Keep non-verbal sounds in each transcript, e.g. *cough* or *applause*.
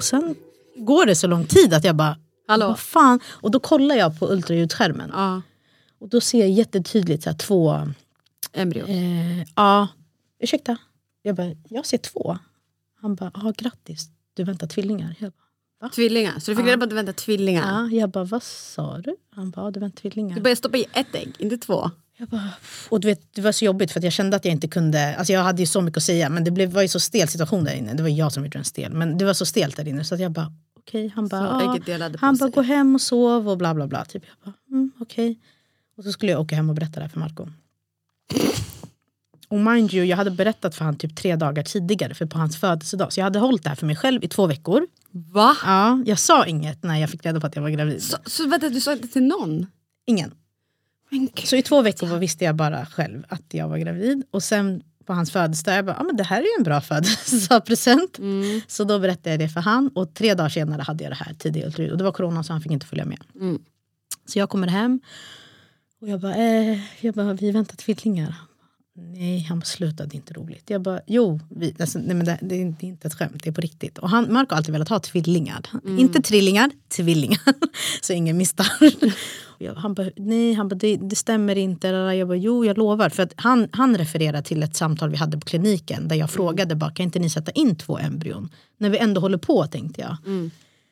Och sen går det så lång tid att jag bara, Hallå? vad fan? Och då kollar jag på ultraljudsskärmen. Ja, Och då ser jag jättetydligt så här, två, embryo. eh, ja, ursäkta. Jag bara, jag ser två. Han bara, ja grattis, du väntar tvillingar. Jag bara, Tvillingar. Så du fick reda på att du väntar tvillingar? ja. jag bara, vad sa du? Han bara, ja, du väntar tvillingar. Du började stoppa i ett ägg, inte två. Jag bara, och du vet, det var så jobbigt för att jag kände att jag inte kunde, alltså jag hade ju så mycket att säga men det blev, var ju så stel situation där inne. Det var jag som gjorde den stel. Men det var så stelt där inne så jag bara, okej. Han bara, ja. på han bara, gå hem och sov och bla bla bla. Typ. Jag bara, mm, okej. Och så skulle jag åka hem och berätta det här för Marco. Och mind you, jag hade berättat för han typ tre dagar tidigare för på hans födelsedag. Så jag hade hållit det här för mig själv i två veckor. Va? Ja, jag sa inget när jag fick reda på att jag var gravid. Så, så vänta, du sa inte till någon? Ingen. Så i två veckor visste jag bara själv att jag var gravid. Och sen på hans födelsedag, jag bara, ah, men det här är ju en bra födelsedagspresent. Mm. Så då berättade jag det för han. Och tre dagar senare hade jag det här tidiga ultraljud. Och det var corona så han fick inte följa med. Mm. Så jag kommer hem. Och jag bara, eh, jag bara vi väntar tvillingar. Nej, han bara, sluta det är inte roligt. Jag bara, jo, vi, alltså, nej, men det, det, är, inte ett skämt, det är på riktigt. Och han, Marco har alltid velat ha tvillingar. Inte trillingar, tvillingar. *laughs* Så ingen misstar. *laughs* Han bara, nej, han bara, det, det stämmer inte. Jag bara, jo, jag lovar. För att han, han refererar till ett samtal vi hade på kliniken där jag frågade bara, kan inte ni sätta in två embryon? När vi ändå håller på, tänkte jag.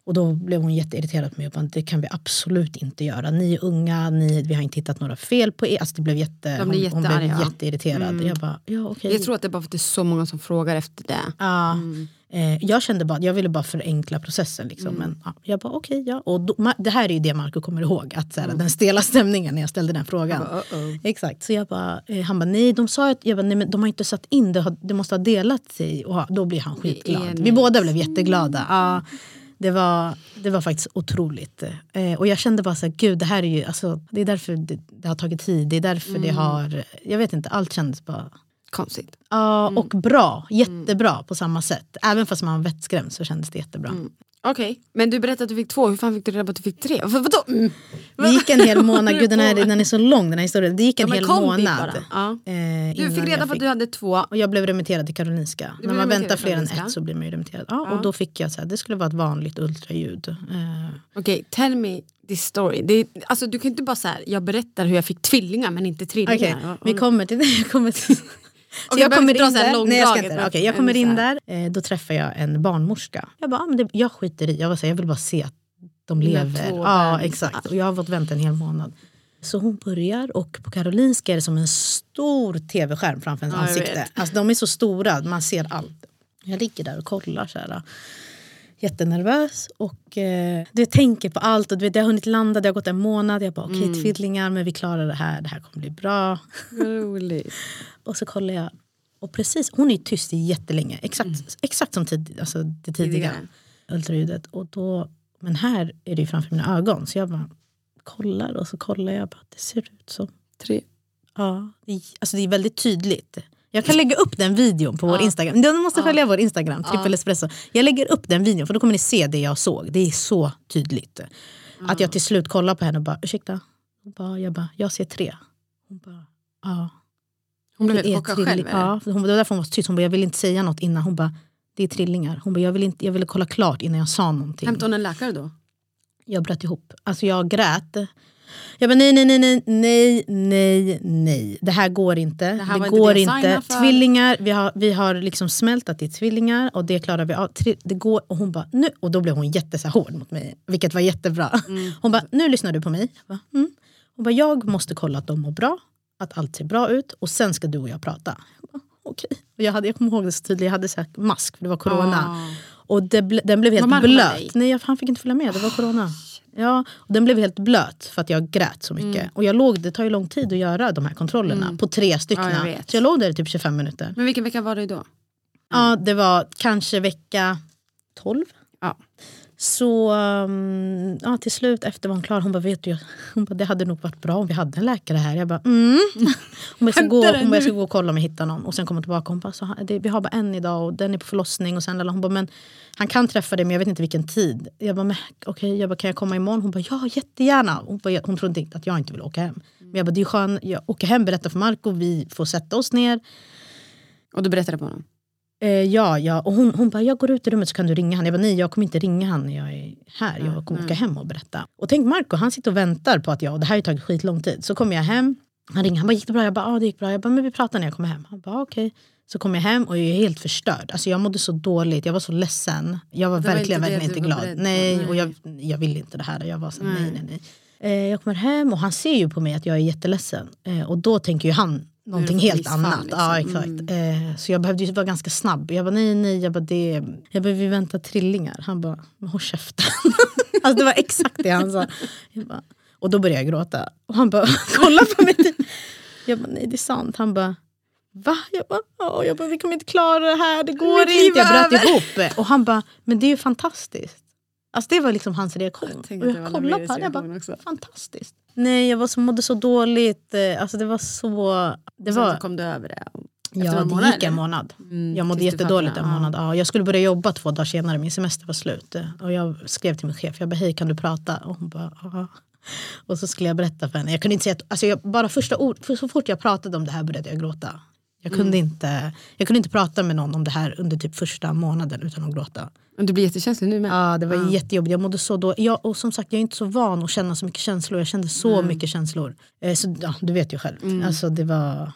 Och då blev hon jätteirriterad på mig och bara, det kan vi absolut inte göra. Ni är unga, ni, vi har inte hittat några fel på er. Alltså det blev jätte, De hon, hon blev jätteirriterad. Jag bara, ja okej. Jag tror att det är bara för att det är så många som frågar efter det. Ja. Eh, jag kände bara, jag ville bara förenkla processen. Liksom. Men ja, jag bara okej, ja. Och då, det här är ju det Marco kommer ihåg. Att, såhär, Den stela stämningen när jag ställde den frågan. bara, uh-oh. Exakt. Så jag bara, eh, han bara nej, de sa att jag bara, nej, men de har inte satt in det. Det måste ha delat sig. Och då blir han skitglad. Vi båda blev jätteglada. Ja, det, var, det var faktiskt otroligt. Eh, och jag kände bara så här, gud det här är ju, alltså, det är därför det, det har tagit tid. Det är därför det har, jag vet inte, allt kändes bara Konstigt. Ja, och bra. Jättebra på samma sätt. Även fast man var vettskrämd så kändes det jättebra. Okej, men du berättade att du fick två. Hur fan fick du reda på att du fick tre? Vad, vadå? Mm. Det gick en hel månad, gud den, här, den är så lång den här historien. Det gick en Ja, hel månad. Ja. eh, Du fick reda på att du hade två. Och jag blev remitterad till Karolinska. När man väntar fler än ett så blir man ju remitterad. Ja, Och då fick jag så här, det skulle vara ett vanligt ultraljud. Eh, Okej, tell me this story. Det är, alltså, du kan inte bara säga jag berättar hur jag fick tvillingar men inte Okej, trillingar. Och- vi kommer till *laughs* det. Så jag kommer in där. Nej, jag, ska inte. Okej, jag kommer in där. Eh, då träffar jag en barnmorska. Jag bara, ah, men det, jag skiter i. Jag, var så jag vill bara se att de lever. Ja, exakt. Och jag har fått vänta en hel månad. Så hon börjar och på Karolinska är det som en stor tv-skärm framför ens Ja, ansikte. Alltså, de är så stora, man ser allt. Jag ligger där och kollar så här. Jättenervös och eh, du tänker på allt. Och du vet, det har hunnit landa, det har gått en månad. Jag bara okej Mm. tvillingar men vi klarar det här, det här kommer bli bra. Roligt. *laughs* Och så kollar jag. Och precis, hon är tyst jättelänge. Exakt, exakt som tid, alltså det tidiga Tidigare. ultraljudet. Och då, men här är det ju framför mina ögon. Så jag bara kollar och så kollar jag. Bara, det ser ut som... Tre. Ja, det, alltså det är väldigt tydligt. Jag kan lägga upp den videon på vår Instagram. Du måste följa vår Instagram, trippel espresso. Jag lägger upp den videon för då kommer ni se det jag såg. Det är så tydligt. Att jag till slut kollar på henne och bara, ursäkta? Hon bara, jag bara, jag ser tre. Hon bara, ja. Hon blev helt chockad själv. Ja, hon, det var därför hon var tyst. Hon bara, jag vill inte säga något innan. Hon bara, det är trillingar. Hon bara, jag, vill inte, jag ville kolla klart innan jag sa någonting. Hämtade hon en läkare då? Jag bröt ihop. Alltså jag grät. Jag bara nej, nej, nej, nej, nej, nej, nej. Det här går inte. Det, inte går det jag inte. för. Tvillingar, vi har, vi har liksom smält att det är tvillingar och det klarar vi av. Det går, och hon bara, nu. Och då blev hon jätte så här hård mot mig, vilket var jättebra. Mm. Hon bara, nu lyssnar du på mig. Jag bara, mm. Hon bara, jag måste kolla att de mår bra, att allt ser bra ut och sen ska du och jag prata. Jag bara, okej. Och Jag, hade, jag kommer ihåg det så tydligt, jag hade så mask för det var corona. Ah. Och det den blev helt med blöt. Nej jag, han fick inte följa med, det var corona. Ja, och den blev helt blöt för att jag grät så mycket. Mm. Och jag låg, det tar ju lång tid att göra de här kontrollerna på tre stycken. Ja, jag så jag låg där i typ 25 minuter. Men vilken vecka var det då? Ja, det var kanske vecka 12. Ja. Så um, ja, till slut efter var hon klar, hon bara, vet du, *laughs* hon bara, det hade nog varit bra om vi hade en läkare här. Jag bara, mm. *laughs* Hon bara, jag ska, gå, hon bara, jag ska gå och kolla om jag hittar någon. Och sen kom hon tillbaka hon bara, så, det, vi har bara en idag och den är på förlossning. Och sen, hon bara, men han kan träffa dig men jag vet inte vilken tid. Jag bara, men, jag bara, kan jag komma imorgon? Hon bara, ja jättegärna. Hon, bara, hon trodde inte att jag inte ville åka hem. Men jag bara, det är skön, jag åker hem, berättar för Marco, vi får sätta oss ner. Och du berättade på honom? Eh, ja, ja. Och hon, hon bara, jag går ut i rummet så kan du ringa han. Jag bara, nej jag kommer inte ringa han när jag är här. Jag kommer åka hem och berätta. Och tänk Marco, han sitter och väntar på att jag, och det här har ju tagit skitlång tid. Så kommer jag hem, han ringer, han bara, gick det bra? Jag bara, ja det gick bra. Jag bara, men vi pratar när jag kommer hem. Han bara, okej. Så kom jag hem och jag är helt förstörd. Alltså jag mådde så dåligt, jag var så ledsen. Jag var Det var verkligen, inte det verkligen inte var glad. Nej, Nej. och jag, jag ville inte det här. Jag var så, nej, nej, nej. Eh, jag kommer hem och han ser ju på mig att jag är jätteledsen. Eh, och då tänker ju han någonting helt missfall, annat. liksom. Ja, exakt. Eh, så jag behövde ju vara ganska snabb. Jag bara nej, nej, jag bara, det, jag bara vi väntar trillingar. Han bara, håll käften. *laughs* alltså, det var exakt det han sa. Jag bara, och då började jag gråta. Och han bara, *laughs* kolla på mig. Jag bara, nej det är sant. Han bara, va? Jag bara, "Ja." jag bara, vi kommer inte klara det här, det går Mitt inte. Jag bröt ihop. Och han bara, men det är ju fantastiskt. Alltså det var liksom hans reaktion. Jag Och jag kollade på honom, jag bara, också. fantastiskt. Nej, jag var så, mådde så dåligt. Eh, Alltså det var så... Det Sen var, så kom du över det. ja, det månader, gick en månad. Mm, Jag mådde jättedåligt en månad. Ja, jag skulle börja jobba två dagar senare, min semester var slut. Och jag skrev till min chef, jag bara hej kan du prata? Och hon bara ja. Och så skulle jag berätta för henne. Jag kunde inte säga att, alltså jag, bara första ord, för så fort jag pratade om det här började jag gråta. Jag kunde, Mm. inte, jag kunde inte prata med någon om det här under typ första månaden utan att gråta. Men Du blir jättekänslig nu med. Ja, det var jättejobbigt. Jag mådde så då. Jag, och som sagt, jag är inte så van att känna så mycket känslor. Jag kände så Mm. mycket känslor. Eh, så, ja, du vet ju själv. Alltså, det var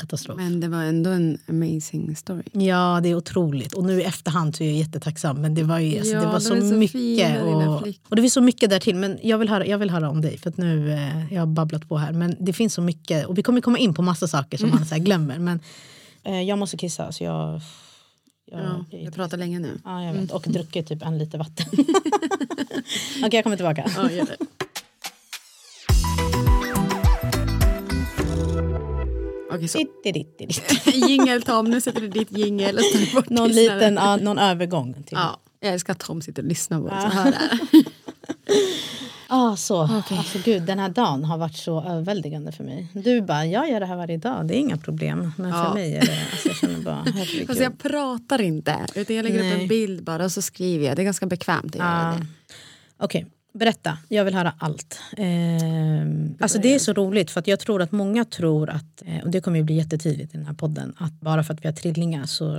katastrof. Men det var ändå en amazing story. Ja, det är otroligt. Och nu i efterhand så är jag jättetacksam. Men det var, ju, alltså, Ja, det var så, så mycket. och, och det finns så mycket där till. Men jag vill höra, jag vill höra om dig. För att nu, eh, jag har babblat på här. Men det finns så mycket. Och vi kommer komma in på massa saker som man så glömmer. Men eh, jag måste kissa. Så jag, jag, Ja, jag, jag pratar länge nu. Ja, jag vet. Och druckit typ en liter vatten. *laughs* *laughs* Okej, jag kommer tillbaka. Ja, gör det. Okej, så. *laughs* Jingel Tom, nu sätter du ditt jingel Någon liten, ja, någon övergång. Till. Ja, jag älskar att Tom sitter och lyssnar på oss och hör det här. *laughs* Ah, så. Alltså, gud, den här dagen har varit så överväldigande för mig. Du bara, jag gör det här varje dag, det är inga problem. Men Ja. för mig är det, alltså, jag känner bara, *laughs* herregud. Fast jag pratar inte, utan jag lägger upp Nej. en bild bara och så skriver jag. Det är ganska bekvämt att göra Ja. det. Okej, berätta. Jag vill höra allt. Ehm, alltså det är så roligt för att jag tror att många tror att, eh, och det kommer ju bli jättetidigt i den här podden, att bara för att vi har trillingar så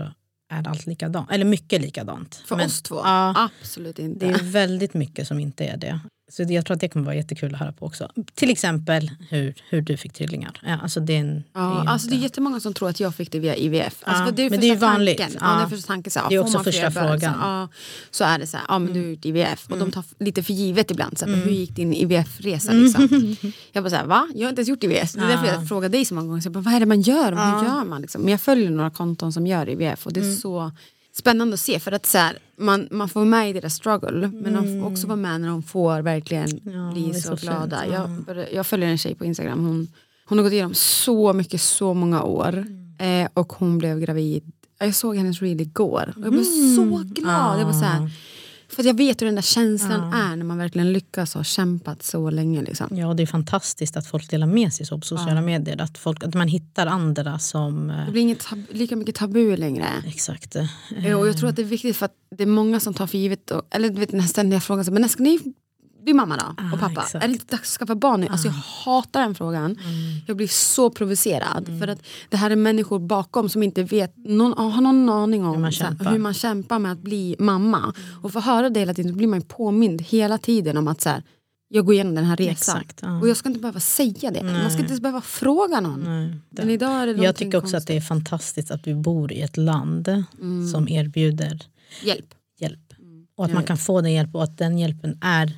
är allt likadant. Eller mycket likadant. För Men- oss två? Ja, Absolut inte. det är väldigt mycket som inte är det. Så det- jag tror att det kommer vara jättekul att höra på också. Till exempel hur, hur du fick trillingar. Ja, alltså det är en, Ja, ju alltså det är jättemånga som tror att jag fick det via IVF. Alltså Ja, det är men det är ju vanligt. Tanken. Ja. Ja. det är första tanken. Så, här, Det är också första frågan. Mm. Så, ja, så är det så här, ja men du har gjort IVF. Och de tar f- lite för givet ibland. Så här, Mm. Hur gick din IVF-resa liksom? *laughs* Jag bara så här, va? Jag har inte ens gjort IVF. Det är därför Ja. jag frågar dig så många gånger. Så bara, vad är det man gör? Hur gör man? Liksom? Men jag följer några konton som gör IVF och det är Mm. så spännande att se. För att så här, man, man får vara med i deras struggle men de får också vara med när de får verkligen Mm. Ja, bli så, så glada. fint. Jag, jag följer en tjej på Instagram. Hon, hon har gått igenom så mycket, så många år. Mm. Eh, och hon blev gravid. Jag såg hennes reel igår. Och jag blev så glad. Jag var så här, för att jag vet hur den där känslan är när man verkligen lyckas och har kämpat så länge. Liksom. Ja, det är fantastiskt att folk delar med sig så på sociala medier. Att, folk, att man hittar andra som... eh, Det blir inget lika mycket tabu längre. Exakt. eh, Eh, Och jag tror att det är viktigt för att det är många som tar för givet, och, eller du vet den här ständiga frågan, så, men när ska ni bli mamma då? Ah, och pappa? exakt. Ah. Är det inte dags att skaffa barn nu? Alltså jag hatar den frågan. Mm. Jag blir så provocerad. För att det här är människor bakom som inte vet, någon, har någon aning om Hur man så. Mm. hur man kämpar med att bli mamma. Och få höra det hela tiden, då blir man påmind hela tiden om att så här, jag går igenom den här resan. Exakt, ja. Och jag ska inte behöva säga det. Man ska inte ens behöva fråga någon. Nej, Men idag är det jag tycker också att det är fantastiskt att vi bor i ett land Mm. som erbjuder Hjälp. hjälp. Och att man kan få den hjälp och att den hjälpen är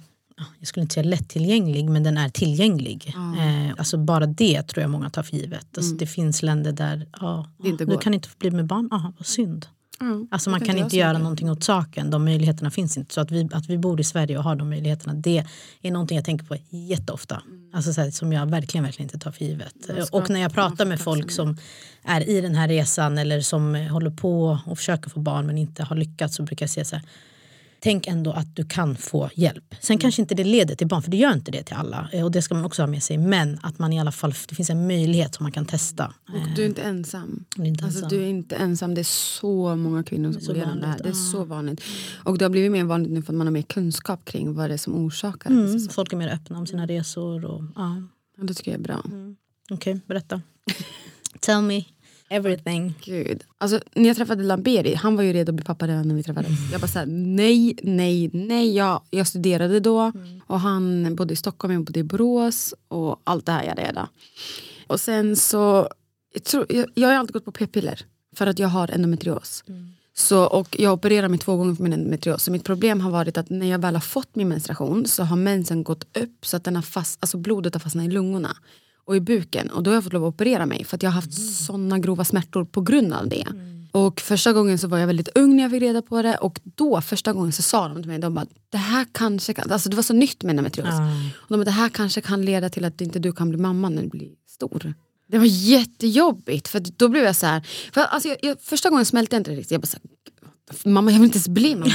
jag skulle inte säga lättillgänglig, men den är tillgänglig. Eh, alltså bara det tror jag många tar för givet. Alltså Det finns länder där ja, Det inte du kan inte få bli med barn, aha, vad synd. Ja, Alltså det man kan jag inte göra mycket. någonting åt saken, de möjligheterna finns inte. Så att vi, att vi bor i Sverige och har de möjligheterna, det är någonting jag tänker på jätteofta. Alltså så här, som jag verkligen, verkligen inte tar för givet. Och när jag pratar med folk som är i den här resan eller som håller på och försöker få barn men inte har lyckats så brukar jag säga så här, tänk ändå att du kan få hjälp. Sen kanske inte det leder till barn, för det gör inte det till alla. Eh, Och det ska man också ha med sig. Men att man i alla fall, det finns en möjlighet som man kan testa. Och du är inte ensam. Du är inte Alltså, ensam. du är inte ensam. Det är så många kvinnor som går igenom det här. Det är så vanligt. Och det har blivit mer vanligt nu för att man har mer kunskap kring vad det är som orsakar Mm, folk är mer öppna om sina resor. Och, ja. Och det tycker jag är bra. Okej, berätta. *laughs* Tell me everything. Gud. Alltså, när jag träffade Lamberi, han var ju redo att bli pappa redan när vi träffades. Jag bara såhär, nej, nej, nej. Jag, jag studerade då och han bodde i Stockholm, jag bodde i Borås och allt det här jag reda. Och sen så, jag, tror, jag, jag har alltid gått på p-piller för att jag har endometrios. Så, och jag opererar mig två gånger för min endometrios. Så mitt problem har varit att när jag väl har fått min menstruation så har mensen gått upp så att den har fast, alltså blodet har fastnat i lungorna och i buken. Och då har jag fått lov att operera mig för att jag har haft såna grova smärtor på grund av det. Och första gången så var jag väldigt ung när jag fick reda på det och då första gången så sa de till mig, de bara, det här kanske kan, alltså det var så nytt med endometrios. Och de bara, det här kanske kan leda till att inte du kan bli mamma när du blir stor. Det var jättejobbigt för då blev jag så här, för alltså jag, jag, första gången smälte jag inte riktigt. Jag bara så här, mamma jag vill inte ens bli mamma.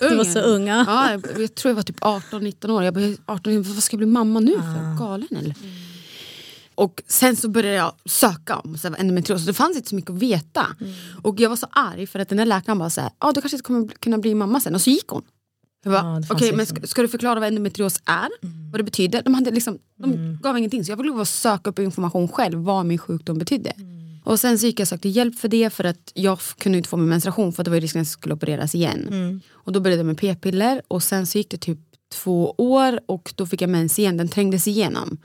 Jag Du var ung." så unga. Ja, jag, jag tror jag var typ 18-19 år. Jag bara, 18, vad ska jag bli mamma nu för? Galen eller? Och sen så började jag söka om så här, endometrios. Det fanns inte så mycket att veta. Och jag var så arg för att den där läkaren bara så här, ah, du kanske inte kommer kunna bli mamma sen. Och så gick hon. Jag bara, Ja, fanns Okej, men liksom- ska, ska du förklara vad endometrios är? Vad det betyder? De, hade liksom, de gav ingenting. Så jag lov att söka upp information själv vad min sjukdom betydde. Och sen så gick jag och sökte hjälp för det för att jag kunde inte få min menstruation för att det var ju risken att jag skulle opereras igen. Och då började jag med p-piller och sen så gick det typ två år och då fick jag mens igen, den trängdes igenom.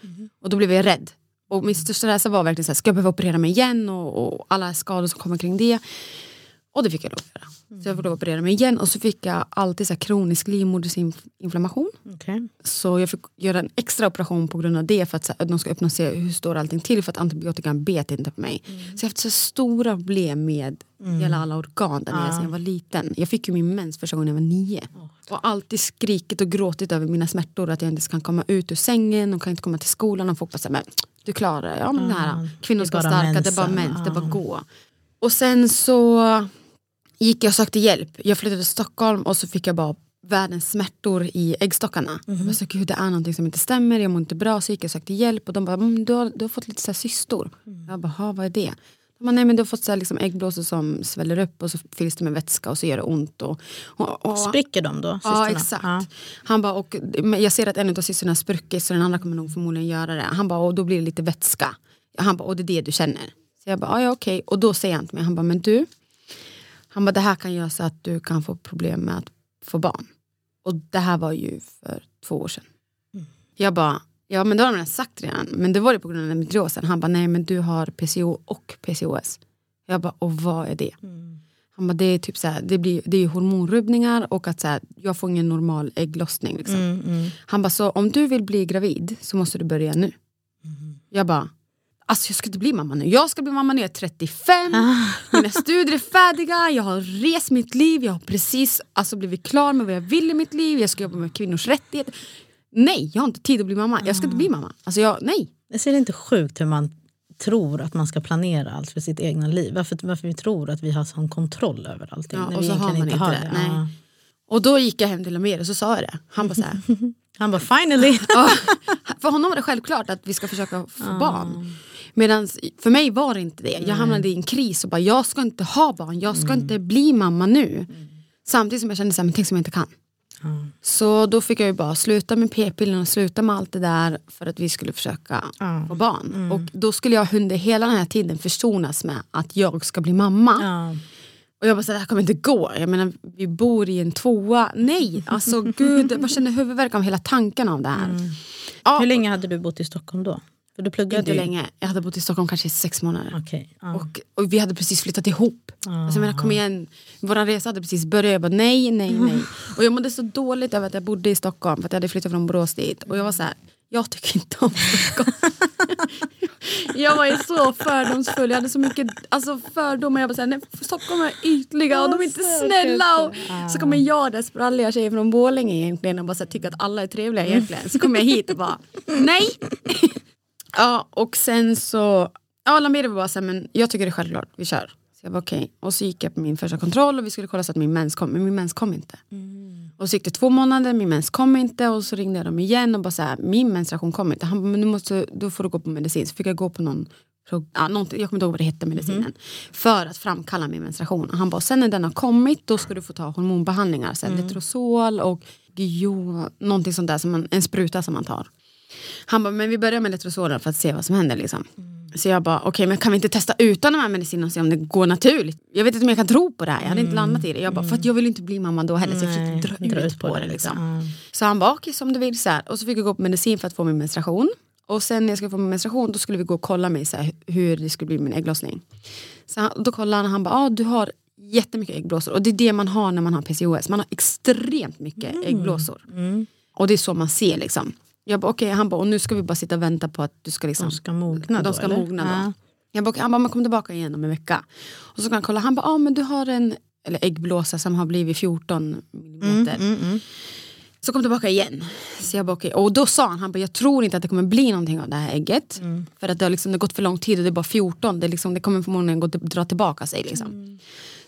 Och då blev jag rädd. Och min största rädsla var verkligen så här, ska jag behöva operera mig igen och, och alla skador som kommer kring det. Och det fick jag lov att göra. Så jag fick lov att operera mig igen och så fick jag alltid så kronisk livmodersinflammation. Okej. Så jag fick göra en extra operation på grund av det för att, så här, de ska öppna och se hur står allting till för att antibiotikan bet inte på mig. Så jag har haft så stora problem med hela alla organ där nere sedan jag var liten. Jag fick ju min mens första gången jag var nio. Och alltid skrikit och gråtit över mina smärtor att jag inte kan komma ut ur sängen och kan inte komma till skolan och folk bara men du klarar det. Ja men här, kvinnor ska vara starka, det är bara mens, det är bara gå. Och sen så gick jag och sökte hjälp. Jag flyttade till Stockholm och så fick jag bara världens smärtor i äggstockarna. Jag bara, så, Gud, det är någonting som inte stämmer, jag mår inte bra. Så gick jag och sökte hjälp och de bara, mm, du, har, du har fått lite så här cystor. Jag bara, "Ha, vad är det? Bara, nej men du har fått så liksom, äggblåsor som sväller upp och så fylls det med vätska och så gör det ont. Och, och, och, Spricker de då? Ja cysterna? exakt. Ja. Han bara, och, jag ser att en av systrarna har spruckit så den andra kommer nog förmodligen göra det. Han bara, och då blir det lite vätska. Han bara, och det är det du känner. Så jag bara, "Ja, ja okej. Och då säger han till mig, han bara, men du. Han bara, det här kan göra så att du kan få problem med att få barn. Och det här var ju för två år sedan. Jag bara, ja men det har de redan sagt redan. Men det var det på grund av endometriosen. Han bara, nej men du har PCO och PCOS. Jag bara, och vad är det? Han bara, det är typ så här, det, blir, det är hormonrubbningar och att så här, jag får ingen normal ägglossning. Liksom. Mm, mm. Han bara, så om du vill bli gravid så måste du börja nu. Mm. Jag bara, alltså jag ska inte bli mamma nu. Jag ska bli mamma när jag är 35, Ah. mina studier är färdiga, jag har rest mitt liv, jag har precis alltså, blivit klar med vad jag vill i mitt liv, jag ska jobba med kvinnors rättigheter. Nej, jag har inte tid att bli mamma. Jag ska inte Ah. bli mamma. Alltså jag, nej. Jag ser det inte sjukt hur man tror att man ska planera allt för sitt egna liv. Varför, varför vi tror att vi har sån kontroll över allting. Ja, och vi så har man inte det. Nej. Ja. Och då gick jag hem till Amir och så sa jag det. Han bara så här, *laughs* Han bara finally. *laughs* Ja, för honom var det självklart att vi ska försöka få barn. Medan för mig var det inte det. Jag hamnade i en kris och bara jag ska inte ha barn, jag ska inte bli mamma nu. Samtidigt som jag kände så här, men tänk som jag inte kan. Så då fick jag ju bara sluta med p-pillerna och sluta med allt det där för att vi skulle försöka Ja. få barn. Och då skulle jag under hela den här tiden försonas med att jag ska bli mamma. Och jag bara, så det här kommer inte gå. Jag menar, vi bor i en tvåa. Nej, alltså *laughs* gud, jag bara känner huvudvärk av hela tanken av det här. Ja, Hur länge hade du bott i Stockholm då? För du pluggade Inte ju. länge. Jag hade bott i Stockholm kanske i sex månader. Okej. ja. Och, och vi hade precis flyttat ihop. Alltså, jag menar, kom igen, vår resa hade precis börjat. Jag bara nej, nej, *laughs* nej. Och jag mådde så dåligt över att jag bodde i Stockholm. För att jag hade flyttat från Borås dit. Och jag var så här, jag tycker inte om Stockholm. *laughs* jag var ju så fördomsfull. Jag hade så mycket alltså, fördomar. Jag bara så här, nej, Stockholm är ytliga och de är inte snälla. Och, så kommer jag där spralliga tjejer från Borlänge egentligen och bara så här, tycker att alla är trevliga egentligen. Så kommer jag hit och bara, nej. Ja, och sen så... Ja, Lamberi var bara så här, men jag tycker det är självklart, vi kör. Så jag bara okej. Och så gick jag på min första kontroll och vi skulle kolla så att min mens kom, men min mens kom inte. Och så gick det två månader, min mens kom inte och så ringde jag dem igen och bara så här, min menstruation kom inte. Han bara, men du måste, då får du gå på medicin. Så fick jag gå på någon, ja, jag kommer inte ihåg vad det hette medicinen. För att framkalla min menstruation. Och han bara, sen när den har kommit då ska du få ta hormonbehandlingar. Så här, Letrozol och Gio, någonting sånt där, som man, en spruta som man tar. Han bara, men vi börjar med Letrozolen för att se vad som händer. Liksom. Så jag bara, okej men kan vi inte testa utan de här medicinerna och se om det går naturligt? Jag vet inte om jag kan tro på det här, jag hade inte landat i det. Jag bara, för att jag vill inte bli mamma då heller så jag försökte dra, ut på, det. Liksom. Ja. Så han bara, okej som du vill. Så här. Och så fick jag gå på medicin för att få min menstruation. Och sen när jag skulle få min menstruation då skulle vi gå och kolla mig så här, hur det skulle bli med min ägglossning. Så han, då kollade han och han bara, ah, du har jättemycket äggblåsor. Och det är det man har när man har PCOS. Man har extremt mycket äggblåsor. Och det är så man ser liksom. Jag bara, okej, han bara, och nu ska vi bara sitta och vänta på att du ska liksom De ska mogna de ska eller? mogna då. Ja. Jag bara, han bara, men kom tillbaka igen om en vecka. Och så kan han kolla, han bara, ah, men du har en eller äggblåsa som har blivit 14 millimeter. Mm, Så kom tillbaka igen. Så jag bara, okej. Och då sa han, han bara, jag tror inte att det kommer bli någonting av det här ägget. Mm. För att det har, liksom, det har gått för lång tid och det är bara 14. Det, liksom, det kommer förmodligen gå, dra tillbaka sig. Liksom. Mm.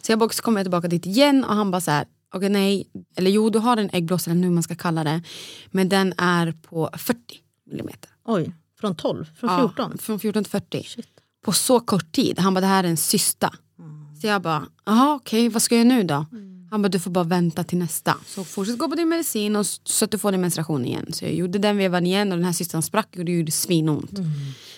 Så jag bara, så kommer jag tillbaka dit igen och han bara så här, okej nej, eller jo du har en äggblåsa eller nu man ska kalla det. Men den är på 40 millimeter. Oj, från 12? Från Ja, 14? från 14 till 40. Shit. På så kort tid. Han bara, det här är en cysta. Så jag bara, jaha okej, vad ska jag nu då? Han bara, du får bara vänta till nästa. Så fortsätt gå på din medicin och så att du får din menstruation igen. Så jag gjorde den vevan igen och den här cystan sprack och det gjorde svinont.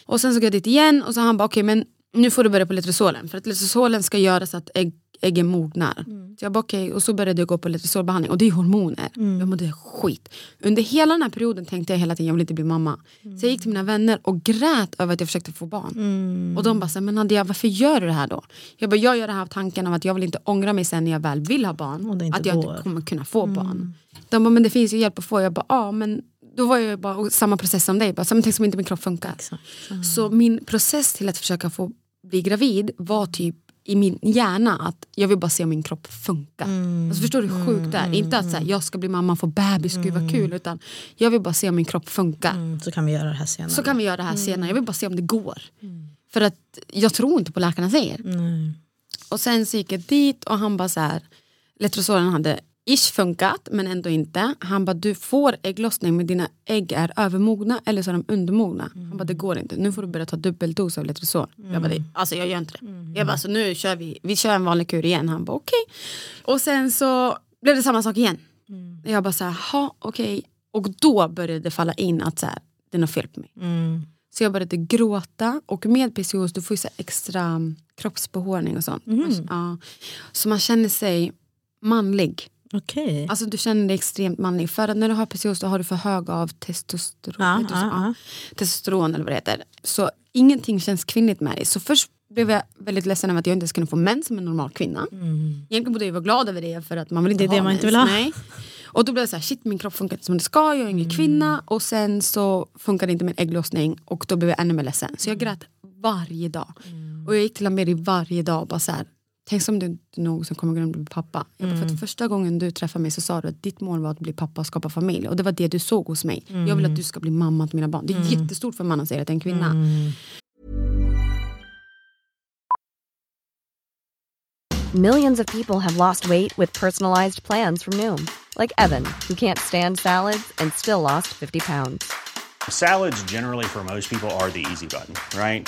Och sen så gick jag dit igen och så han bara, okej men nu får du börja på letrozolen. För att letrozolen ska göra så att ägg, äggen mognar. Så jag bara okej, och så började jag gå på letrozolbehandling och det är hormoner. Jag mådde skit. Under hela den här perioden tänkte jag hela tiden jag vill inte bli mamma. Så jag gick till mina vänner och grät över att jag försökte få barn. Och de bara, så men Nadia varför gör du det här då? Jag bara, jag gör det här av tanken av att jag vill inte ångra mig sen när jag väl vill ha barn. Att jag går. Mm. inte kommer kunna få barn. De bara, men det finns ju hjälp att få. Jag bara, ja men då var jag bara samma process som dig. Bara, så, men tänk som inte min kropp funkar. Exakt. Så min process till att försöka få bli gravid var typ i min hjärna att jag vill bara se om min kropp funkar. Alltså förstår du hur sjukt det är? Inte att så här, jag ska bli mamma och få bebis, gud vad kul. Utan jag vill bara se om min kropp funkar. Mm, så kan vi göra det här senare. Så kan vi göra det här senare. Jag vill bara se om det går. För att jag tror inte på läkarna säger. Och sen så gick jag dit och han bara så här, Letrozolen hade ish funkat men ändå inte. Han bara du får ägglossning men dina ägg är övermogna eller så är de undermogna. Han bara det går inte, nu får du börja ta dubbeldos av Letrozol. Jag bara det, alltså jag gör inte det. Jag bara så nu kör vi, vi kör en vanlig kur igen. Han bara okej. Och sen så blev det samma sak igen. Jag bara så här, ha okej. Och då började det falla in att så här, det är något fel på mig. Mm. Så jag började gråta och med PCOS du får ju så extra kroppsbehåring och sånt. Man, ja. Så man känner sig manlig. Okej. Alltså du känner dig extremt manlig. För att när du har PCOS då har du för hög av testosteron. Så? ja, ja. testosteron eller vad det heter. Så ingenting känns kvinnligt med dig. Så först blev jag väldigt ledsen över att jag inte ens kunde få mens som en normal kvinna. Egentligen borde jag vara glad över det för att man vill inte Mm. Det är ha det man inte mens. vill ha. Nej. Och då blev jag så här, shit min kropp funkar inte som det ska, jag är ingen Mm. kvinna. Och sen så funkade inte min ägglossning och då blev jag ännu mer ledsen. Så jag Mm. grät varje dag. Och jag gick till Ameri varje dag och bara så här, tänk som du inte någonsin kommer kunna bli pappa. Jag bara, för Mm. att första gången du träffade mig så sa du att ditt mål var att bli pappa och skapa familj. Och det var det du såg hos mig. Jag Mm. vill att du ska bli mamma till mina barn. Det är jättestort för en man att säga att det är en kvinna. Mm. Millions of people have lost weight with personalized plans from Noom, like Evan, who can't stand salads and still lost 50 pounds. Salads, generally, for most people, are the easy button, right?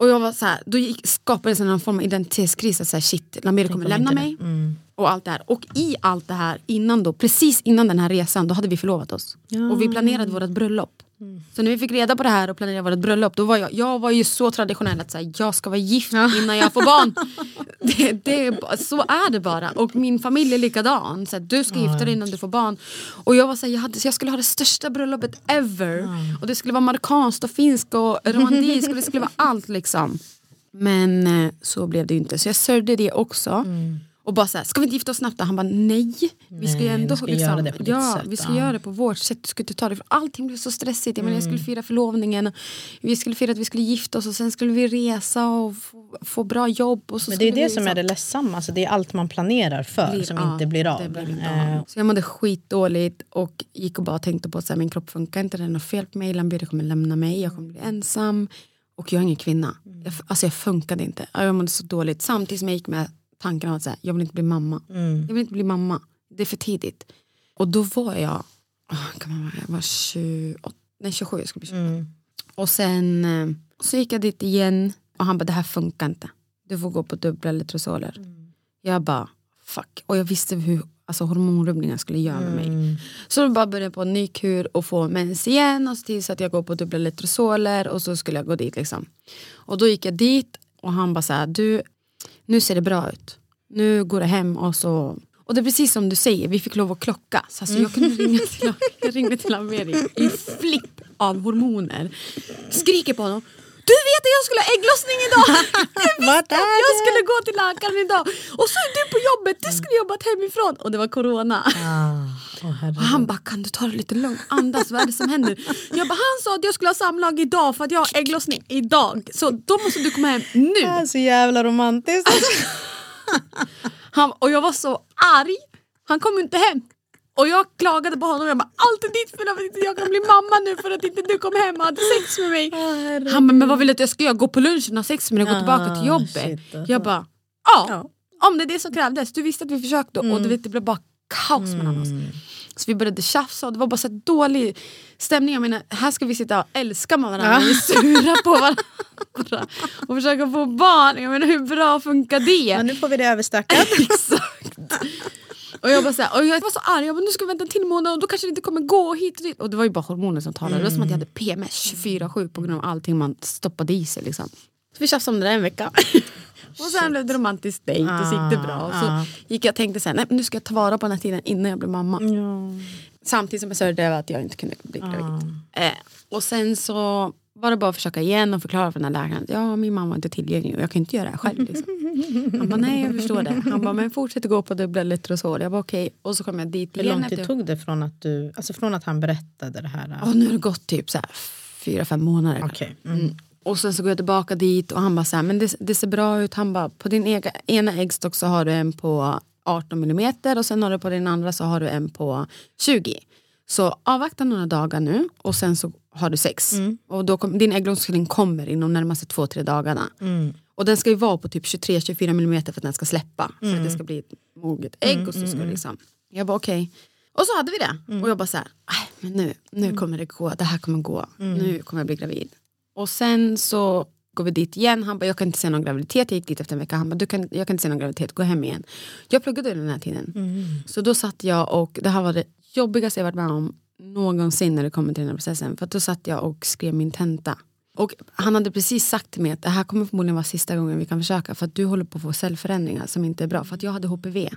Och jag var så här, då gick, skapades någon form av identitetskris. Att så här, shit, Lamberi kommer lämna mig. Och allt det här. Och i allt det här, innan då, precis innan den här resan, då hade vi förlovat oss. Och vi planerade vårt bröllop. Så när vi fick reda på det här och planerade vårt bröllop, då var jag, jag var ju så traditionell att så här, jag ska vara gift innan jag får barn. *laughs* det, det, så är det bara. Och min familj är likadan. Så här, du ska gifta dig innan du får barn. Och jag var så här, jag, hade, så jag skulle ha det största bröllopet ever. Och det skulle vara marockanskt och finskt och romantiskt och det skulle vara allt liksom. Men eh, så blev det ju inte. Så jag sörjde det också. Och bara såhär, ska vi inte gifta oss snabbt? Han bara nej. Vi ska ju ändå ska göra det ja, sätt, vi ska ja. göra det på vårt sätt. Du ska inte ta det för allting blev så stressigt. Jag, menar, jag Mm. skulle fira förlovningen. Vi skulle fira att vi skulle gifta oss och sen skulle vi resa och få, få bra jobb. Och så Men det är det som är liksom- det ledsamma, alltså det är allt man planerar för blir- som ja, inte blir av. blir inte av. Så jag mådde skitdåligt och gick och bara tänkte på att min kropp funkar inte, det är något fel på mig, Lamberi kommer lämna mig, jag kommer bli ensam. Och jag är ingen kvinna. Mm. Jag, alltså jag funkade inte. Jag mådde så dåligt. Samtidigt som jag gick med tanken att säga, jag vill inte bli mamma. Mm. Jag vill inte bli mamma. Det är för tidigt. Och då var jag, kan man jag var 28, nej 27, jag skulle bli 28. Mm. Och sen eh, så gick jag dit igen och han bara det här funkar inte. Du får gå på dubbla letrosoler. Jag bara fuck. Och jag visste hur alltså, hormonrubbningar skulle göra med mig. Så då bara började på en ny kur och få mens igen och så tills att jag går på dubbla letrosoler och så skulle jag gå dit liksom. Och då gick jag dit och han bara så här, du nu ser det bra ut. Nu går det hem och så och det är precis som du säger, vi fick lov att klocka. Så alltså, jag kunde ringa till, *laughs* jag ringde till Amerik i flipp av hormoner. Skriker på honom. Du vet att jag skulle ha ägglossning idag! *laughs* Du visste att jag skulle gå till läkaren idag! Och så är du på jobbet, du skulle jobbat hemifrån! Och det var corona. Ah, herregud. Och han bara, kan du ta det lite lugnt? Andas, vad är det som händer? Jag bara, han sa att jag skulle ha samlag idag för att jag har ägglossning idag. Så då måste du komma hem nu. Det är så jävla romantiskt. *laughs* Han, och jag var så arg. Han kom inte hem. Och jag klagade på honom. Jag bara, allt är ditt fel att inte jag kan bli mamma nu för att inte du kom hem och hade sex med mig. Han bara, men vad vill du att jag ska göra? Gå på lunchen och ha sex med dig och gå Ah, tillbaka till jobbet? shit, alltså. Jag bara, ja. Om det är det som krävdes. Du visste att vi försökte och du vet, det blev bara kaos mellan oss. Så vi började tjafsa och det var bara så dålig stämning. Jag menar, här ska vi sitta och älska med varandra och vi är sura på varandra. Och försöka få barn. Jag menar hur bra funkar det? Men nu får vi det överstökat. *laughs* Och jag, bara så här, och jag var så arg, jag bara, nu ska vi vänta en till månad och då kanske det inte kommer gå hit och dit. Och det var ju bara hormoner som talade. Det var som att jag hade PMS 24-7 på grund av allting man stoppade i sig. Liksom. Så vi tjafsade om det där en vecka. *laughs* och sen blev det romantisk dejt och så gick det bra. Och så gick jag och tänkte så här, nej, men nu ska jag ta vara på den här tiden innan jag blir mamma. Samtidigt som jag sörjde över att jag inte kunde bli gravid. Eh, och sen så var det bara att försöka igen och förklara för den här läkaren att ja, min mamma är inte tillgänglig och jag kan inte göra det här själv. Liksom. Han bara nej jag förstår det. Han bara men fortsätt gå på dubbla letrosol. Jag bara okej. Och så kom jag dit Hur igen. lång tid tog det från att, du, alltså från att han berättade det här? Ja, nu har det gått typ så här, fyra, fem månader. Okej. Mm. Mm. Och sen så går jag tillbaka dit och han bara så här, men det, det ser bra ut. Han bara, på din ega, ena äggstock så har du en på 18 millimeter och sen har du på din andra så har du en på 20. Så avvakta några dagar nu och sen så har du sex. Och då kom, din ägglossning kommer inom närmaste två, tre dagarna. Och den ska ju vara på typ 23-24 millimeter för att den ska släppa. För att det ska bli ett moget ägg. och så ska det liksom. Jag bara okej. Och så hade vi det. Och jag bara så här, "Aj, men nu, nu kommer det gå, det här kommer gå. Nu kommer jag bli gravid. Och sen så går vi dit igen. Han bara, jag kan inte se någon graviditet. Jag gick dit efter en vecka. Han bara, du kan, jag kan inte se någon graviditet, gå hem igen. Jag pluggade den här tiden. Så då satt jag och, det här var det jobbigaste jag varit med om någonsin när det kommer till den här processen. För då satt jag och skrev min tenta. Och han hade precis sagt till mig att det här kommer förmodligen vara sista gången vi kan försöka för att du håller på att få cellförändringar som inte är bra. För att jag hade HPV.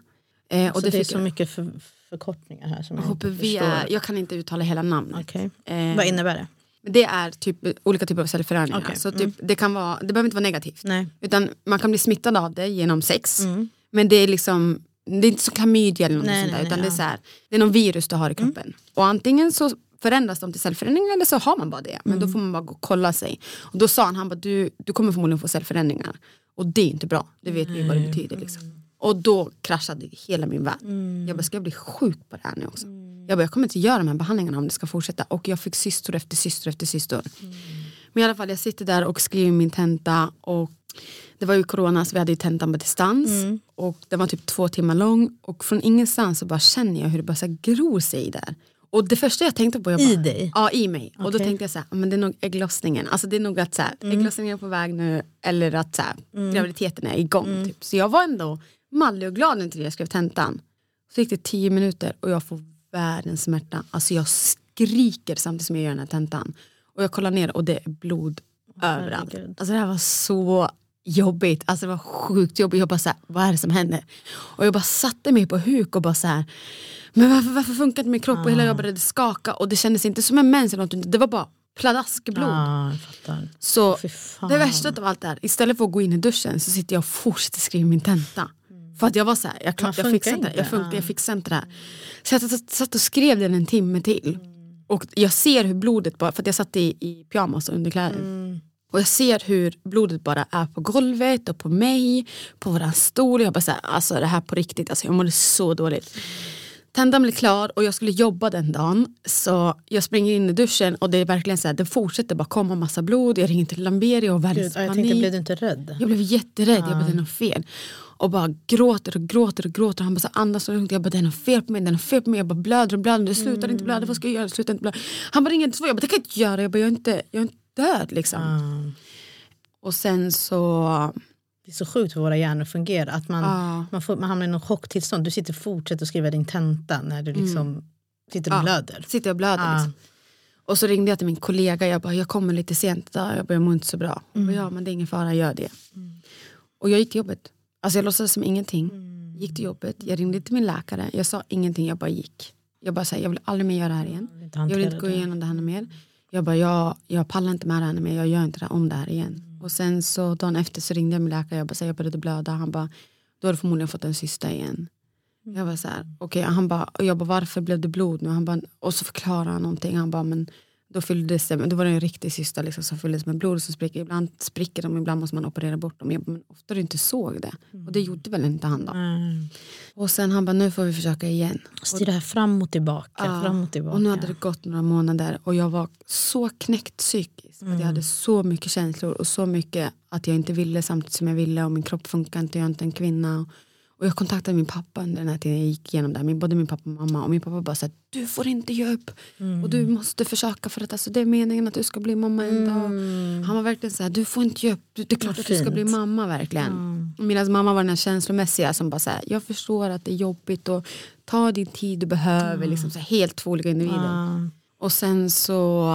Eh, och så det är fick så jag- mycket för, förkortningar här som jag HPV, är, jag kan inte uttala hela namnet. Okej. Eh, Vad innebär det? det är typ olika typer av cellförändringar. Mm. Så typ, det, kan vara, det behöver inte vara negativt. Nej. Utan man kan bli smittad av det genom sex. Men det är liksom det är inte som klamydia eller något Nej, sånt där. nej, Utan nej, det, är så här, det är någon virus du har i kroppen. Och antingen så förändras de till cellförändringar eller så har man bara det. Men då får man bara gå och kolla sig. Och då sa han, han bara, du, du kommer förmodligen få cellförändringar. Och det är inte bra, det vet vi vad det betyder. Liksom. Och då kraschade hela min värld. Jag bara, ska jag bli sjuk på det här nu också? Jag bara, jag kommer inte göra de här behandlingarna om det ska fortsätta. Och jag fick cystor efter cystor efter cystor. Men i alla fall, jag sitter där och skriver min tenta. Och det var ju corona så vi hade ju tentan på distans. Och den var typ två timmar lång. Och från ingenstans så bara känner jag hur det bara så gror sig där. Och det första jag tänkte på, jag bara, I dig? Ja, i mig. Och då tänkte jag så här, men det är nog ägglossningen. Alltså det är nog att så här, ägglossningen är på väg nu eller att så här, graviditeten är igång. Typ. Så jag var ändå mallig och glad när jag skrev tentan. Så gick det tio minuter och jag får världens smärta. Alltså jag skriker samtidigt som jag gör den här tentan. Och jag kollar ner och det är blod överallt. herregud. Alltså det här var så jobbigt. Alltså det var sjukt jobbigt. Jag bara så här, vad är det som händer? Och jag bara satte mig på huk och bara så här, men varför, varför funkar inte min kropp? Och hela jag började skaka och det kändes inte som en mens eller något. Det var bara pladaskblod. Fattar. Så det värsta av allt är, istället för att gå in i duschen så sitter jag och fortsätter skriva min tenta. För att jag var så här, jag, Man jag fixar inte det. Jag, funkar, Ja. jag fixar inte det här. Så jag satt, och skrev den en timme till. Och jag ser hur blodet bara, för att jag satt i, i pyjamas och underkläder. Och jag ser hur blodet bara är på golvet och på mig, på våran stol. Jag bara såhär, alltså det här på riktigt, alltså jag mådde så dåligt. Tentan blev klar och jag skulle jobba den dagen. Så jag springer in i duschen och det är verkligen så här, det fortsätter bara komma massa blod. Jag ringer till Lamberi och världens ja, jag panik. tänkte, blev du inte rädd? Jag blev jätterädd, jag bara det är något fel. Och bara gråter och gråter och gråter. Han bara så andas och. Jag bara det är något fel på mig, det är något fel på mig. Jag bara blöder och blöder, det slutar inte blöda, vad ska jag göra? Det slutar inte blöda. Han bara ringer inte så, jag bara det kan jag inte göra. Jag bara jag är inte, jag är inte död liksom. Ja. Och sen så, Det är så sjukt hur våra hjärnor fungerar. Att man, Ja. man, får, man hamnar i något chocktillstånd. Du sitter och fortsätter att skriva din tenta när du liksom sitter och Ja. blöder. sitter och blöder liksom. Och så ringde jag till min kollega, jag bara jag kommer lite sent idag, jag bara jag mår inte så bra. Hon bara, ja men det är ingen fara, gör det. Och jag gick till jobbet. Alltså jag låtsades som ingenting. Gick till jobbet, jag ringde till min läkare, jag sa ingenting, jag bara gick. Jag bara sa jag vill aldrig mer göra det här igen. Jag vill inte gå igenom det här mer. Jag bara jag, jag pallar inte med det här mer, jag gör inte om det här igen. Och sen så dagen efter så ringde jag min läkare, jag bara så här, jag började blöda. Han bara då har du förmodligen fått en cysta igen. Jag var så här, okej, han bara, jag bara varför blev det blod nu? Han bara, och så förklarade han någonting. Han bara, men då fylldes det, då var det en riktig cysta liksom, som fylldes med blod som spricker. Ibland spricker de, ibland måste man operera bort dem. Men ofta du inte såg det. Och det gjorde väl inte han då. Mm. Och sen han bara, nu får vi försöka igen. Här fram och tillbaka. Ja, Fram och, tillbaka. och nu hade det gått några månader och jag var så knäckt psykiskt. Att jag hade så mycket känslor och så mycket att jag inte ville samtidigt som jag ville och min kropp funkar inte, jag är inte en kvinna. Och jag kontaktade min pappa under den här tiden jag gick igenom det här, både min pappa och mamma. Och min pappa bara sa du får inte ge upp och du måste försöka för att alltså, det är meningen att du ska bli mamma en dag. Han var verkligen så här, du får inte ge upp, det är klart att du ska bli mamma verkligen. Medan mamma var den här känslomässiga som bara så här, jag förstår att det är jobbigt och ta din tid du behöver. Liksom, så här, helt två olika individer. Och sen så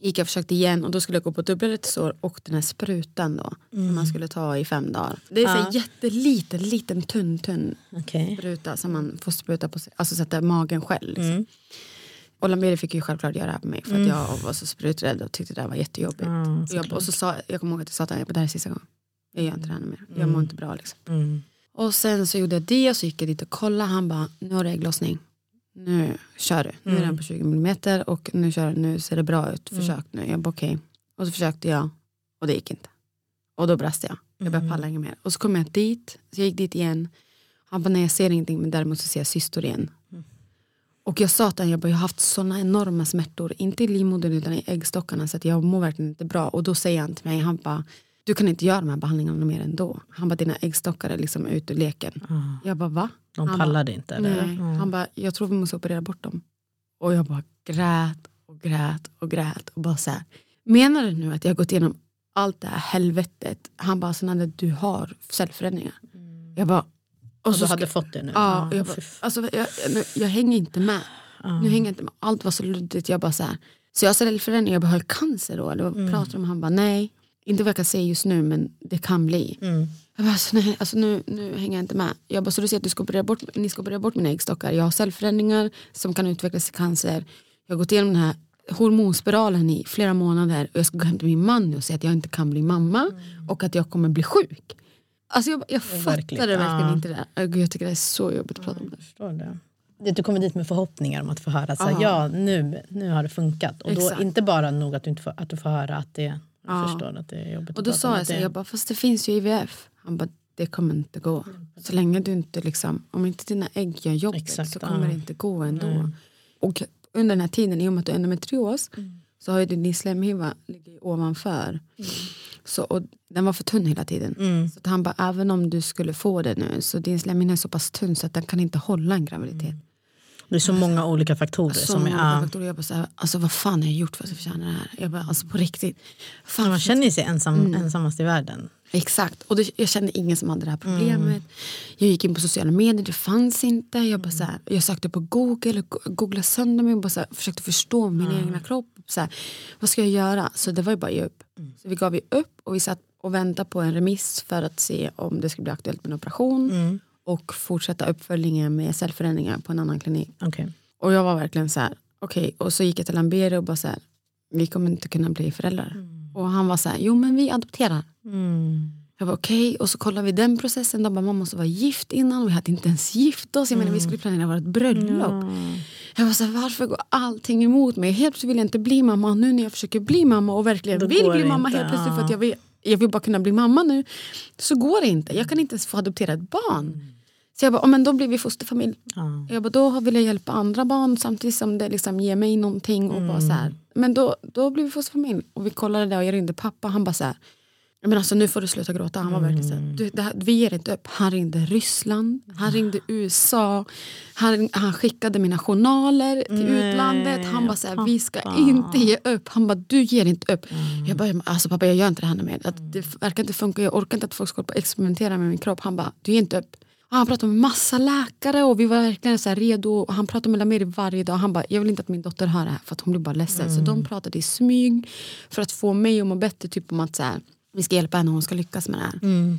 gick jag och försökte igen och då skulle jag gå på dubbelrättsår och den här sprutan då som man skulle ta i fem dagar. Det är så här jätteliten, liten tunn tunn Okej. spruta som man får spruta på sig, alltså sätta magen själv. Liksom. Mm. Och Lamberi fick ju självklart göra det här på mig för att jag var så spruträdd och tyckte det här var jättejobbigt. Ja, och, jag, och så sa, jag kommer ihåg att jag sa till honom, det här är sista gången. Jag gör inte det här mer. Jag mår inte bra liksom. Mm. Och sen så gjorde jag det och så gick jag dit och kollade. Han bara, nu har du ägglossning. Nu kör du. Nu är den på 20 mm och nu, kör, du. nu ser det bra ut. Försök nu. Jag bara okej. Och så försökte jag och det gick inte. Och då brast jag. Jag började palla inget mer. Och så kom jag dit. Så jag gick dit igen. Han bara nej jag ser ingenting men däremot så ser jag cystor igen. Och jag sa till honom, jag, bara, jag har haft såna enorma smärtor. Inte i livmodern utan i äggstockarna så att jag mår verkligen inte bra. Och då säger han till mig, han bara du kan inte göra de här behandlingarna mer ändå. Han bara dina äggstockar är liksom ute ur leken. Jag bara va? De Han pallade inte? Eller? Nej. Han bara, jag tror vi måste operera bort dem. Och jag bara grät och grät och grät. Och bara så här, menar du nu att jag har gått igenom allt det här helvetet? Han bara, Sananda du har cellförändringar. Jag bara, Och du så hade fått det nu? Ja, och jag, bara, alltså, jag, jag, jag hänger inte med. Nu hänger inte med. Allt var så luddigt. Jag bara så här, så jag har cellförändringar, jag bara, har jag cancer då? Eller vad Mm. pratar de om? Han bara, nej. Inte vad jag kan säga just nu men det kan bli. Mm. Jag bara, alltså, nej, alltså, nu, nu hänger jag inte med. Jag bara, så du säger att du ska operera bort, ni ska operera bort mina äggstockar. Jag har cellförändringar som kan utvecklas till cancer. Jag har gått igenom den här hormonspiralen i flera månader och jag ska gå hem till min man nu och säga att jag inte kan bli mamma och att jag kommer bli sjuk. Alltså jag, jag fattade verkligen Ja. inte det Jag tycker det är så jobbigt att prata om det. Förstår det. Du kommer dit med förhoppningar om att få höra att ja, nu, nu har det funkat. Och då Exakt. inte bara nog att du, inte får, att du får höra att det, jag Ja. förstår att det är jobbigt Och då sa jag så, det- jag bara, fast det finns ju IVF. Han bara, det kommer inte gå. Så länge du inte liksom, om inte dina ägg gör jobbet Exakt, så kommer ja. det inte gå ändå. Nej. Och under den här tiden, i och med att du är endometrios, Mm. så har ju din slemhinna ligger ovanför. Så, och den var för tunn hela tiden. Mm. Så han bara, även om du skulle få det nu, så din slemhinna är så pass tunn så att den kan inte hålla en graviditet. Det är så många olika faktorer. Så som är, många ja. faktorer. Jag bara, så här, alltså vad fan har jag gjort för att jag förtjänar det här? Jag bara, alltså på riktigt. Fan, man känner sig ensam, Mm. ensammast i världen. Exakt, och det, jag kände ingen som hade det här problemet. Mm. Jag gick in på sociala medier, det fanns inte. Jag, bara så här, jag sökte på google, googlade sönder mig och bara så här, försökte förstå min egna kropp. Så här, vad ska jag göra? Så det var ju bara att ge upp. Mm. Så vi gav ju upp och vi satt och väntade på en remiss för att se om det skulle bli aktuellt med en operation. Mm. Och fortsätta uppföljningen med cellförändringar på en annan klinik. Okej. Och jag var verkligen så här, okej. Och så gick jag till Lamberi och bara så här, vi kommer inte kunna bli föräldrar. Och han var så här, jo men vi adopterar. Mm. Jag var okej och så kollade vi den processen. De bara, man måste vara gift innan. Vi hade inte ens gift oss. Jag menar, vi skulle planera vårt bröllop. Jag var så här, varför går allting emot mig? Helt plötsligt vill jag inte bli mamma. Nu när jag försöker bli mamma och verkligen Då vill bli mamma inte, helt plötsligt för att jag vill, jag vill bara kunna bli mamma nu. Så går det inte. Jag kan inte ens få adoptera ett barn. Så jag bara, "Ja, men då blir vi fosterfamilj. Ja. Jag bara, då vill jag hjälpa andra barn samtidigt som det liksom ger mig någonting. Och bara så här. Men då, då blir vi fosterfamilj. Och vi kollade det och jag ringde pappa. Han bara så här, men alltså, nu får du sluta gråta. Han var verkligen så här, du, det här, vi ger inte upp. Han ringde Ryssland, han ringde USA. Han, han skickade mina journaler till Nej, utlandet. Han bara så här, vi ska inte ge upp. Han bara, du ger inte upp. Jag bara, alltså pappa jag gör inte det här mer. Att det verkar inte funka. Jag orkar inte att folk ska på experimentera med min kropp. Han bara, du ger inte upp. Och han pratade med massa läkare och vi var verkligen så redo. Han pratade med Lameri varje dag. Han bara, jag vill inte att min dotter hör det här för att hon blir bara ledsen. Så de pratade i smyg för att få mig att må bättre. Typ om att så här, vi ska hjälpa henne och hon ska lyckas med det här. Mm.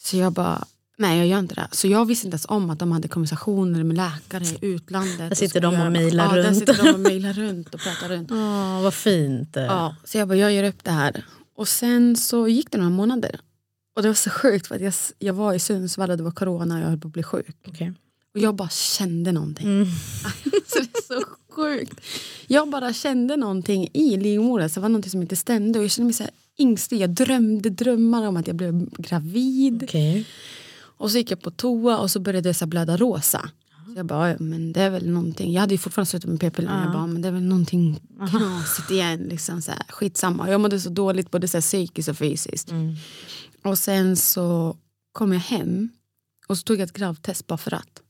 Så jag bara, nej jag gör inte det. Så jag visste inte ens om att de hade konversationer med läkare i utlandet. Där sitter de och mejlar ja, Där runt. sitter de och mejlar runt och pratar runt. *laughs* Åh, vad fint. Ja, så jag bara, jag gör upp det här. Och sen så gick det några månader. Och det var så sjukt för att jag, jag var i Sundsvall och det var corona och jag höll på att bli sjuk. Okej. Och jag bara kände någonting. Mm. *laughs* så det är så sjukt. Jag bara kände någonting i livmodern. Det var någonting som inte stämde. Och jag kände mig så här yngstig. Jag drömde drömmar om att jag blev gravid. Okej. Och så gick jag på toa och så började jag så blöda rosa. Så jag bara, "Ja, men det är väl någonting. Jag hade ju fortfarande slutat med p-piller. Jag bara, men det är väl någonting knasigt igen. Liksom så här, skitsamma. Jag mådde så dåligt både så här, psykiskt och fysiskt. Och sen så kom jag hem och så tog jag ett gravtest bara för att.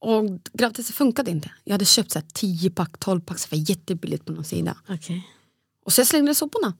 Och gravtestet funkade inte. Jag hade köpt så här 10 pack, 12 pack, så det var jättebilligt på någon sida. Okej. Och så jag slängde soporna.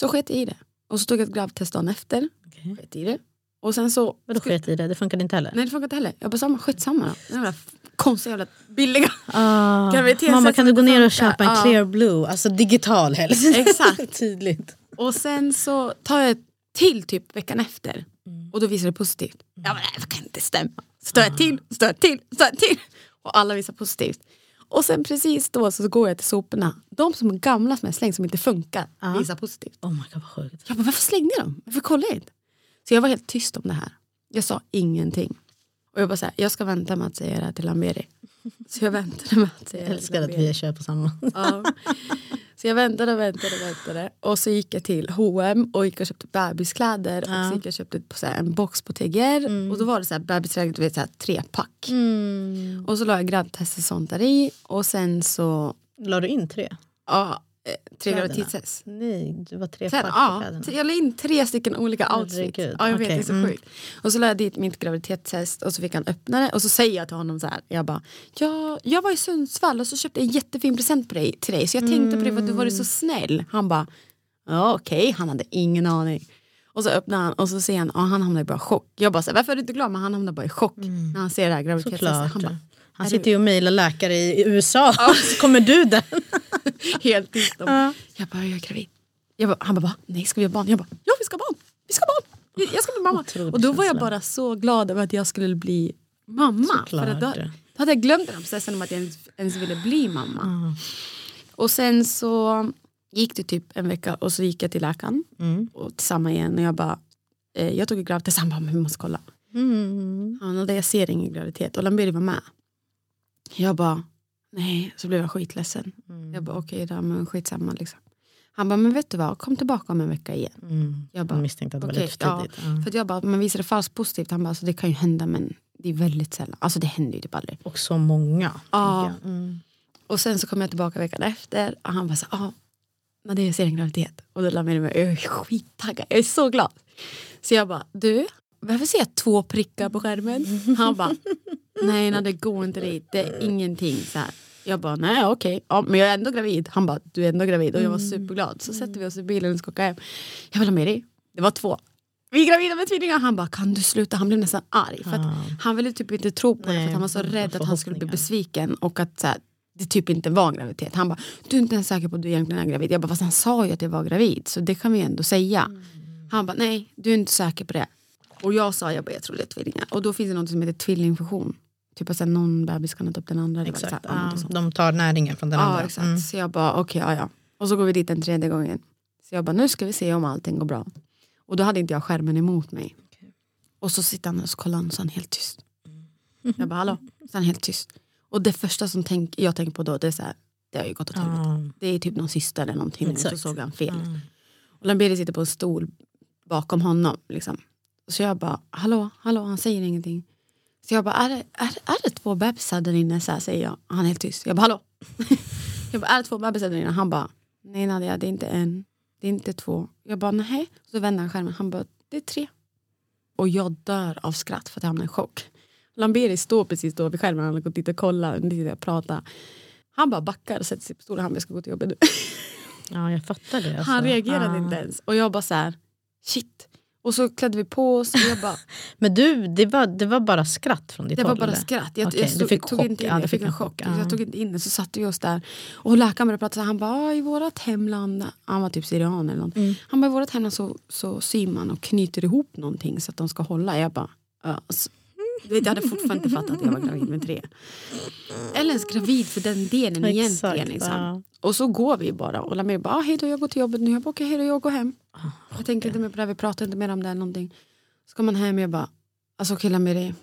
Så sket jag i det. Och så tog jag ett gravtest dagen efter. Okej. Sket i det. Och sen så... Vadå sket i det? Det funkade inte heller? Nej det funkar inte heller. Jag bara, samma, skitsamma då. Den jävla konstiga jävla billiga. Ah, mamma kan du gå ner och köpa en Ja. clear blue? Alltså digital helst. *laughs* Exakt. Tydligt. Och sen så tar jag till typ veckan efter. Och då visar det positivt. Jag bara, nej det kan inte stämma. Så tar jag till, så tar jag till, så tar jag till. Och alla visar positivt. Och sen precis då så går jag till soporna. De som är gamla som jag slängt som inte funkar visar positivt. Oh my god vad sjukt. Jag bara, varför slängde jag dem? Varför kollade jag inte? Så jag var helt tyst om det här. Jag sa ingenting. Och jag bara så här, jag ska vänta med att säga det här till Lamberi. Så jag väntade med att säga Jag det till älskar att vi kör på samma. Ja. Så jag väntade och väntade och väntade. Och så gick jag till H&M och gick och köpte bebiskläder. Och så gick jag och köpte så här en box på TGR. Och då var det så här bebiskläder, du vet så här tre pack. Mm. Och så la jag grabbtest och sånt där i. Och sen så, La du in tre? ja, tre Kläderna? graviditetstest. Nej, det var tre på ja, jag la in tre stycken olika outfits. Ja, jag vet, okej, det är så mm. sjukt. Och så la jag dit mitt graviditetstest och så fick han öppna det och så säger jag till honom så här. Jag bara, ja, jag var i Sundsvall och så köpte jag en jättefin present på dig, till dig så jag tänkte på det för att du var så snäll. Han bara, ja okej, han hade ingen aning. Och så öppnar han och så ser han, ja, han hamnar i bara chock. Jag bara, så här, varför är du inte glad? Men han hamnar bara i chock när han ser det här graviditetstestet. Han bara, Han "Är sitter ju och mejlar läkare i USA. *laughs* Så kommer du där. *laughs* *laughs* helt tyst om. Jag bara, jag är gravid. Jag bara, han bara, va? Nej ska vi ha barn? Jag bara, ja vi ska ha barn. Vi ska ha barn. Jag ska bli mamma. Otrolig Och då var jag bara så glad över att jag skulle bli mamma. Såklart. För att då, då hade jag glömt den här processen om att jag ens, ens ville bli mamma. Och sen så gick det typ en vecka och så gick jag till läkaren. Mm. Och till samma igen och jag bara, eh, jag tog ett gravtest. Han bara, vi måste kolla. Mm. Han hade jag ser ingen graviditet och Lamberi var med. Jag bara, nej. Så blev jag skitledsen. Mm. Jag bara, okej då, men skitsamma. Liksom. Han bara, men vet du vad, kom tillbaka om en vecka igen. Mm. Jag bara, Jag misstänkte att det var okej, lite för tidigt. Ja. För att jag bara, men visar det falskt positivt? Han bara, alltså, det kan ju hända men det är väldigt sällan. Alltså det händer ju typ aldrig. Och så många. Ja. Mm. Och sen så kom jag tillbaka veckan efter och han bara så ah, när det är en graviditet. Och då la mig mig, jag är skittaggad, jag är så glad. Så jag bara, du, varför ser jag två prickar på skärmen? Han bara, nej, nej det går inte dit, det är ingenting. Så här. Jag bara, nej okej, ja, men jag är ändå gravid. Han bara, du är ändå gravid. Och jag var superglad. Så sätter vi oss i bilen och ska åka hem. Jag vill ha med dig. Det var två. Vi är gravida med tvillingar. Han bara, kan du sluta? Han blev nästan arg. För. Han ville typ inte tro på det Nej, för att han var så rädd att han skulle bli besviken och att så här, det typ inte var en graviditet. Han bara, du är inte ens säker på att du egentligen är gravid. Jag bara, fast han sa ju att jag var gravid så det kan vi ändå säga. Mm. Han bara, nej du är inte säker på det. Och jag sa, jag bara, jag tror det är tvillingar. Och då finns det något som heter tvillingfusion. Typ att här, någon bebis kan äta upp den andra. Det Exakt. så här, Ja, de tar näringen från den Ja andra. exakt. Mm. Så jag bara okej, ja, ja. Och så går vi dit en tredje gången. Så jag bara nu ska vi se om allting går bra. Och då hade inte jag skärmen emot mig. Och så sitter han och så kollar han och så är han helt tyst. Jag bara hallå? Så är han helt tyst. Och det första som tänk, jag tänker på då det är så här, det har ju gått åt helvete. Ja. Det är typ någon syster eller någonting. Och så såg han fel. Ja. Och Lamberi sitter på en stol bakom honom. Liksom. Så jag bara, hallå, hallå, han säger ingenting. Så jag bara, är det, är, är det två bebisar där inne? Så här säger jag. Han är helt tyst. Jag bara, hallå. *laughs* jag bara, är det två bebisar där inne? Han bara, nej Nadia, det är inte en. Det är inte två. Jag bara, nej. Så vänder han skärmen. Han bara, det är tre. Och jag dör av skratt för att jag hamnar i chock. Lamberi står precis då vid skärmen. Han har gått dit och kollat. Och pratat. Han bara backar och sätter sig på stolen. Han bara, jag ska gå till jobbet nu. ja, jag fattar det. Alltså. Han reagerade Ja. inte ens. Och jag bara så här, shit. Och så klädde vi på oss och jag bara, *laughs* Men du, det var, det var bara skratt från ditt det var håll, bara eller? skratt. Jag, Okej, jag, stod, fick tog chock. inte in Ja, det. Jag fick en chock. chock, ja. Jag tog inte in det. Så satte vi oss där. Och läkaren började prata. Så han bara, "Ah, i vårt hemland, han var typ syrian eller något. Mm. Han bara, i vårt hemland så, så syr man och knyter ihop någonting så att de ska hålla. Jag bara. Så, du vet, jag hade fortfarande inte fattat att jag var gravid med tre. Eller ens gravid för den delen Exakt, egentligen. Liksom. ja. Och så går vi bara. Och Lamir bara, ah, hej då jag går till jobbet nu. Jag bara, okej hej då jag går hem. Ah, Jag tänker inte mer på det här, vi pratar inte mer om det eller någonting. Så kommer man hem och jag bara, alltså okej Lamir,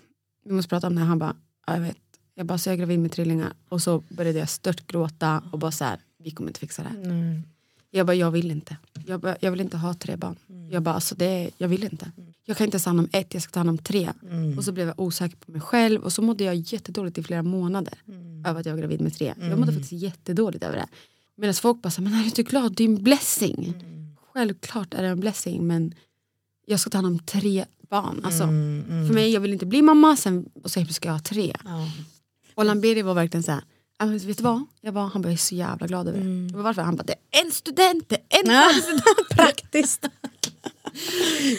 vi måste prata om det här. Han bara, ja, jag vet. Jag bara, så jag är gravid med trillingar. Och så började jag stört gråta och bara så här, vi kommer inte fixa det här. Mm. Jag bara, jag vill inte. Jag, bara, jag vill inte ha tre barn. Jag bara, alltså det, jag vill inte. Jag kan inte ta hand om ett, jag ska ta hand om tre. Mm. Och så blev jag osäker på mig själv och så mådde jag jättedåligt i flera månader Mm. över att jag var gravid med tre. Jag mådde faktiskt jättedåligt över det. Medan folk bara, så men är du inte glad? Det är en blessing. Mm. Självklart är det en blessing men jag ska ta hand om tre barn. Alltså, Mm, mm. För mig, jag vill inte bli mamma sen, och så ska jag ha tre. Ja. Och Lamberi var verkligen så här, "Ja, men vet du vad? Jag, bara, han bara, jag är så jävla glad över det. Mm. Jag bara, Varför? Han bara, det är en student, det är en student. *laughs* Praktiskt.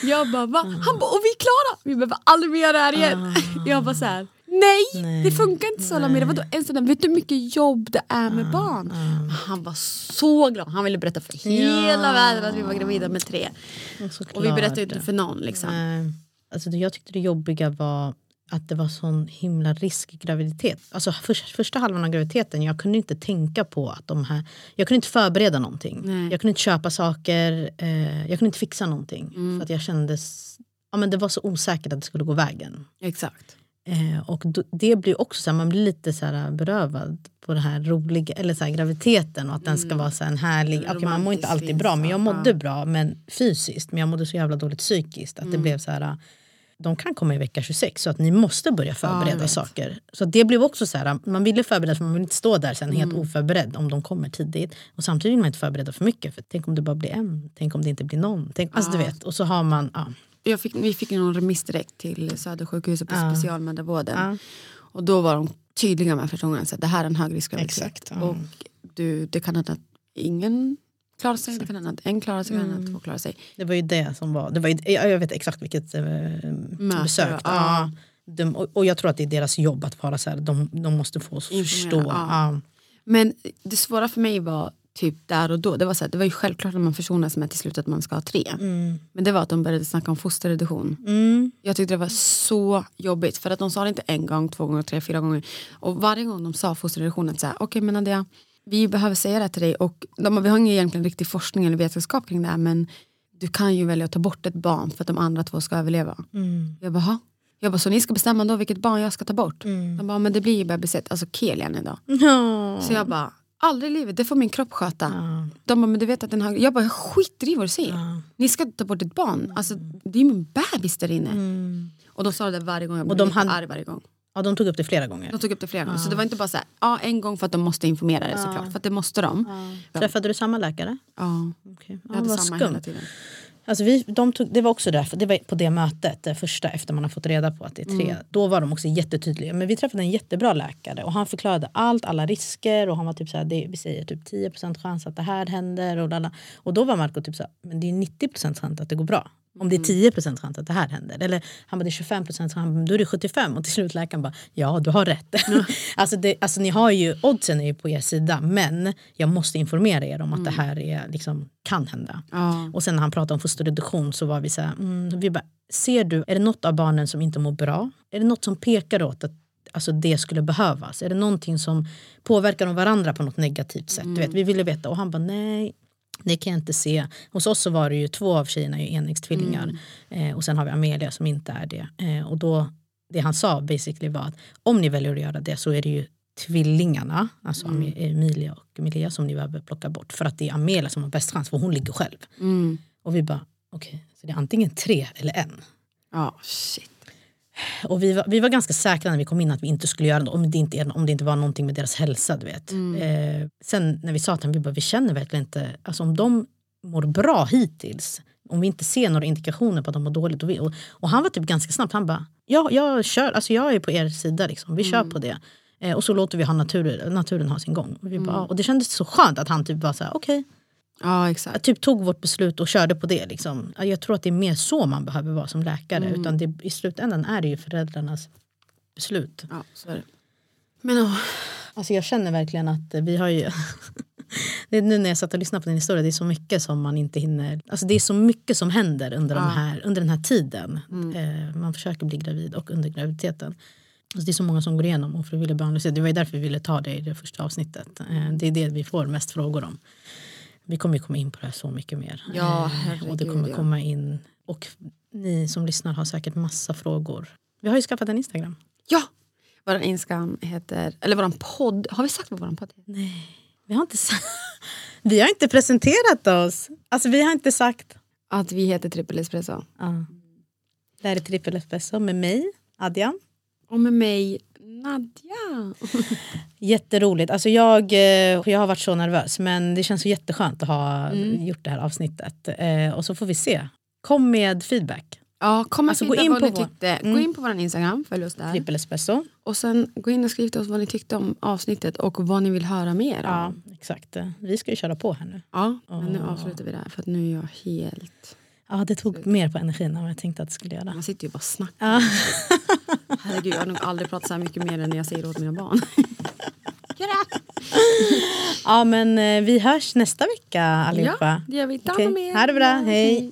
Jag bara, va? Han bara, och vi är klara! Vi behöver aldrig mer göra det här igen. *laughs* Jag bara så här, nej, Ah. Nej, det funkar inte så Lamira. Vadå en student? Vet du hur mycket jobb det är Ah, med barn? Han var så glad. Han ville berätta för hela världen att vi var gravida med tre. Och vi berättade inte för någon. Liksom. Nej. Alltså, jag tyckte det jobbiga var att det var sån himla riskig graviditet. Alltså för, första halvan av graviditeten, jag kunde inte tänka på att de här... Jag kunde inte förbereda någonting. Nej. Jag kunde inte köpa saker, eh, jag kunde inte fixa någonting. Mm. För att jag kände... Ja, men det var så osäkert att det skulle gå vägen. Exakt. Eh, och då, det blir också så här, man blir lite så här berövad på den här roliga, eller så här, graviditeten och att den ska vara så här en härlig, okej man mår inte Mm. alltid bra men jag mådde bra men fysiskt men jag mådde så jävla dåligt psykiskt att det Mm. blev så här de kan komma i vecka 26 så att ni måste börja förbereda vet. saker. Så det blev också så här, man ville förbereda för man vill inte stå där sen Mm. helt oförberedd om de kommer tidigt. Och samtidigt vill man inte förbereda för mycket för tänk om det bara blir en, tänk om det inte blir någon. Tänk, alltså du Ja. vet, och så har man, ja. Fick, vi fick någon remiss direkt till Södersjukhuset på Ja. specialmödravården. Ja. Och då var de tydliga med första gången att det här är en högriskgraviditet. Exakt, ja. Och du, det kan hända att ingen klarar sig, kan hända att en klarar sig, kan hända att två klarar sig. Det var ju det som var, det var ju, jag vet exakt vilket eh, besök. ja. Ja. De, och, jag tror att det är deras jobb att vara så här, de, de måste få oss att förstå. Ja. Men det svåra för mig var typ där och då, det var, så här, det var ju självklart när man försonades med till slut att man ska ha tre. Mm. Men det var att de började snacka om fosterreduktion. Mm. Jag tyckte det var så jobbigt för att de sa det inte en gång, två gånger, tre, fyra gånger. Och varje gång de sa fosterreduktion att okej men Nadia, vi behöver säga det till dig och de, vi har ingen egentligen riktig forskning eller vetenskap kring det här men du kan ju välja att ta bort ett barn för att de andra två ska överleva. Mm. Jag bara, "Ha?" Jag bara, så ni ska bestämma då vilket barn jag ska ta bort? De bara, men det blir ju bebiset, alltså Kelian idag. Ja. Så jag bara, aldrig i livet, det får min kropp sköta. Ja. De bara, men du vet att den har... Jag bara, jag skiter i vad du säger. Ja. Ni ska ta bort ett barn. Alltså, det är min bebis där inne. Och de sa det varje gång, jag blev de lite hade- arg varje gång. Ja, de tog upp det flera gånger. De tog upp det flera gånger. Så det var inte bara så här, ja, en gång för att de måste informera det såklart. För att det måste de. Ja. Träffade du samma läkare? Jag Okay. Ja, hade vad samma skumt. hela tiden. Alltså vi, de tog, det var också därför, det var på det mötet, det första efter man har fått reda på att det är tre. Då var de också jättetydliga. Men vi träffade en jättebra läkare och han förklarade allt, alla risker och han var typ så här, det, vi säger typ 10% chans att det här händer. Och, lala. och då var Marco typ så här, men det är 90% chans att det går bra. Om det är 10% chans att det här händer. Eller han bara, det är 25% chans, han bara, då är det 75. Och till slut läkaren bara, ja du har rätt. *laughs* alltså, det, alltså ni har ju, oddsen är ju på er sida men jag måste informera er om att det här är, liksom, kan hända. Ja. Och sen när han pratade om fosterreduktion så var vi så här, mm, vi bara, ser du, är det något av barnen som inte mår bra? Är det något som pekar åt att alltså, det skulle behövas? Är det någonting som påverkar de varandra på något negativt sätt? Du vet, vi ville veta och han bara nej. Det kan jag inte se. Hos oss så var det ju två av tjejerna är ju enäggstvillingar. Eh, och sen har vi Amelia som inte är det. Eh, och då, det han sa basically var att om ni väljer att göra det så är det ju tvillingarna, alltså Ame- Emilia och Emilia som ni behöver plocka bort. För att det är Amelia som har bäst chans för hon ligger själv. Mm. Och vi bara, okej, så det är antingen tre eller en. Ja, shit. Och vi var, vi var ganska säkra när vi kom in att vi inte skulle göra det om det inte, om det inte var någonting med deras hälsa. Du vet. Eh, sen när vi sa till dem, vi bara, vi känner verkligen inte, alltså om de mår bra hittills, om vi inte ser några indikationer på att de mår dåligt. Och, vi, och, och han var typ ganska snabbt, han bara, ja, jag, kör, alltså jag är på er sida, liksom. vi kör på det. Eh, och så låter vi ha natur, naturen ha sin gång. Och, vi bara, och det kändes så skönt att han typ var så här, okej. Ja, exakt. Typ tog vårt beslut och körde på det. Liksom. Jag tror att det är mer så man behöver vara som läkare. Utan det, I slutändan är det ju föräldrarnas beslut. Ja, så är det. Men åh, Alltså jag känner verkligen att vi har ju... *laughs* det nu när jag satt och lyssnade på din historia, det är så mycket som man inte hinner... Alltså det är så mycket som händer under, de här, under den här tiden. Eh, man försöker bli gravid och under graviditeten. Alltså det är så många som går igenom ofrivillig barnlöshet. Det var ju därför vi ville ta det i det första avsnittet. Eh, det är det vi får mest frågor om. Vi kommer ju komma in på det här så mycket mer. Ja, Eh, och det herregud, kommer ja. komma in... Och ni som lyssnar har säkert massa frågor. Vi har ju skaffat en Instagram. ja! Vår Instagram heter, eller vår podd, har vi sagt vad vår podd heter? Vi har inte, sa- *laughs* vi har inte presenterat oss. Alltså vi har inte sagt... Att vi heter Trippel Espresso. Ja. Det här är Trippel Espresso med mig, Adrian. Och med mig Nadja. Jätteroligt. Alltså jag, eh, jag har varit så nervös men det känns så jätteskönt att ha gjort det här avsnittet. Eh, och så får vi se. Kom med feedback. Ja, kom och Alltså, gå in vad på vår- tyckte. Gå Mm. in på vår Instagram, följ oss där. Trippel Espresso. Och sen gå in och skriv till oss vad ni tyckte om avsnittet och vad ni vill höra mer Ja, om. exakt. Vi ska ju köra på här nu. Ja, men nu avslutar vi där för att nu är jag helt... Ja, det tog mer på energin än vad jag tänkte att det skulle göra. Man sitter ju bara och snackar. Ja. Herregud, jag har nog aldrig pratat så här mycket mer än när jag säger åt mina barn. *laughs* ja, men eh, vi hörs nästa vecka allihopa. Ja, det gör vi. Ta om er. Ha det bra. Hej.